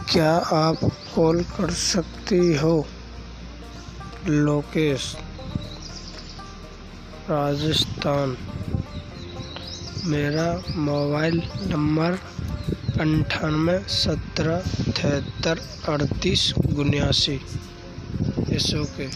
क्या आप कॉल कर सकती हो? लोकेश, राजस्थान। मेरा मोबाइल नंबर अंठानवे सत्रह तिहत्तर अड़तीस उन्यासी। इस ओके।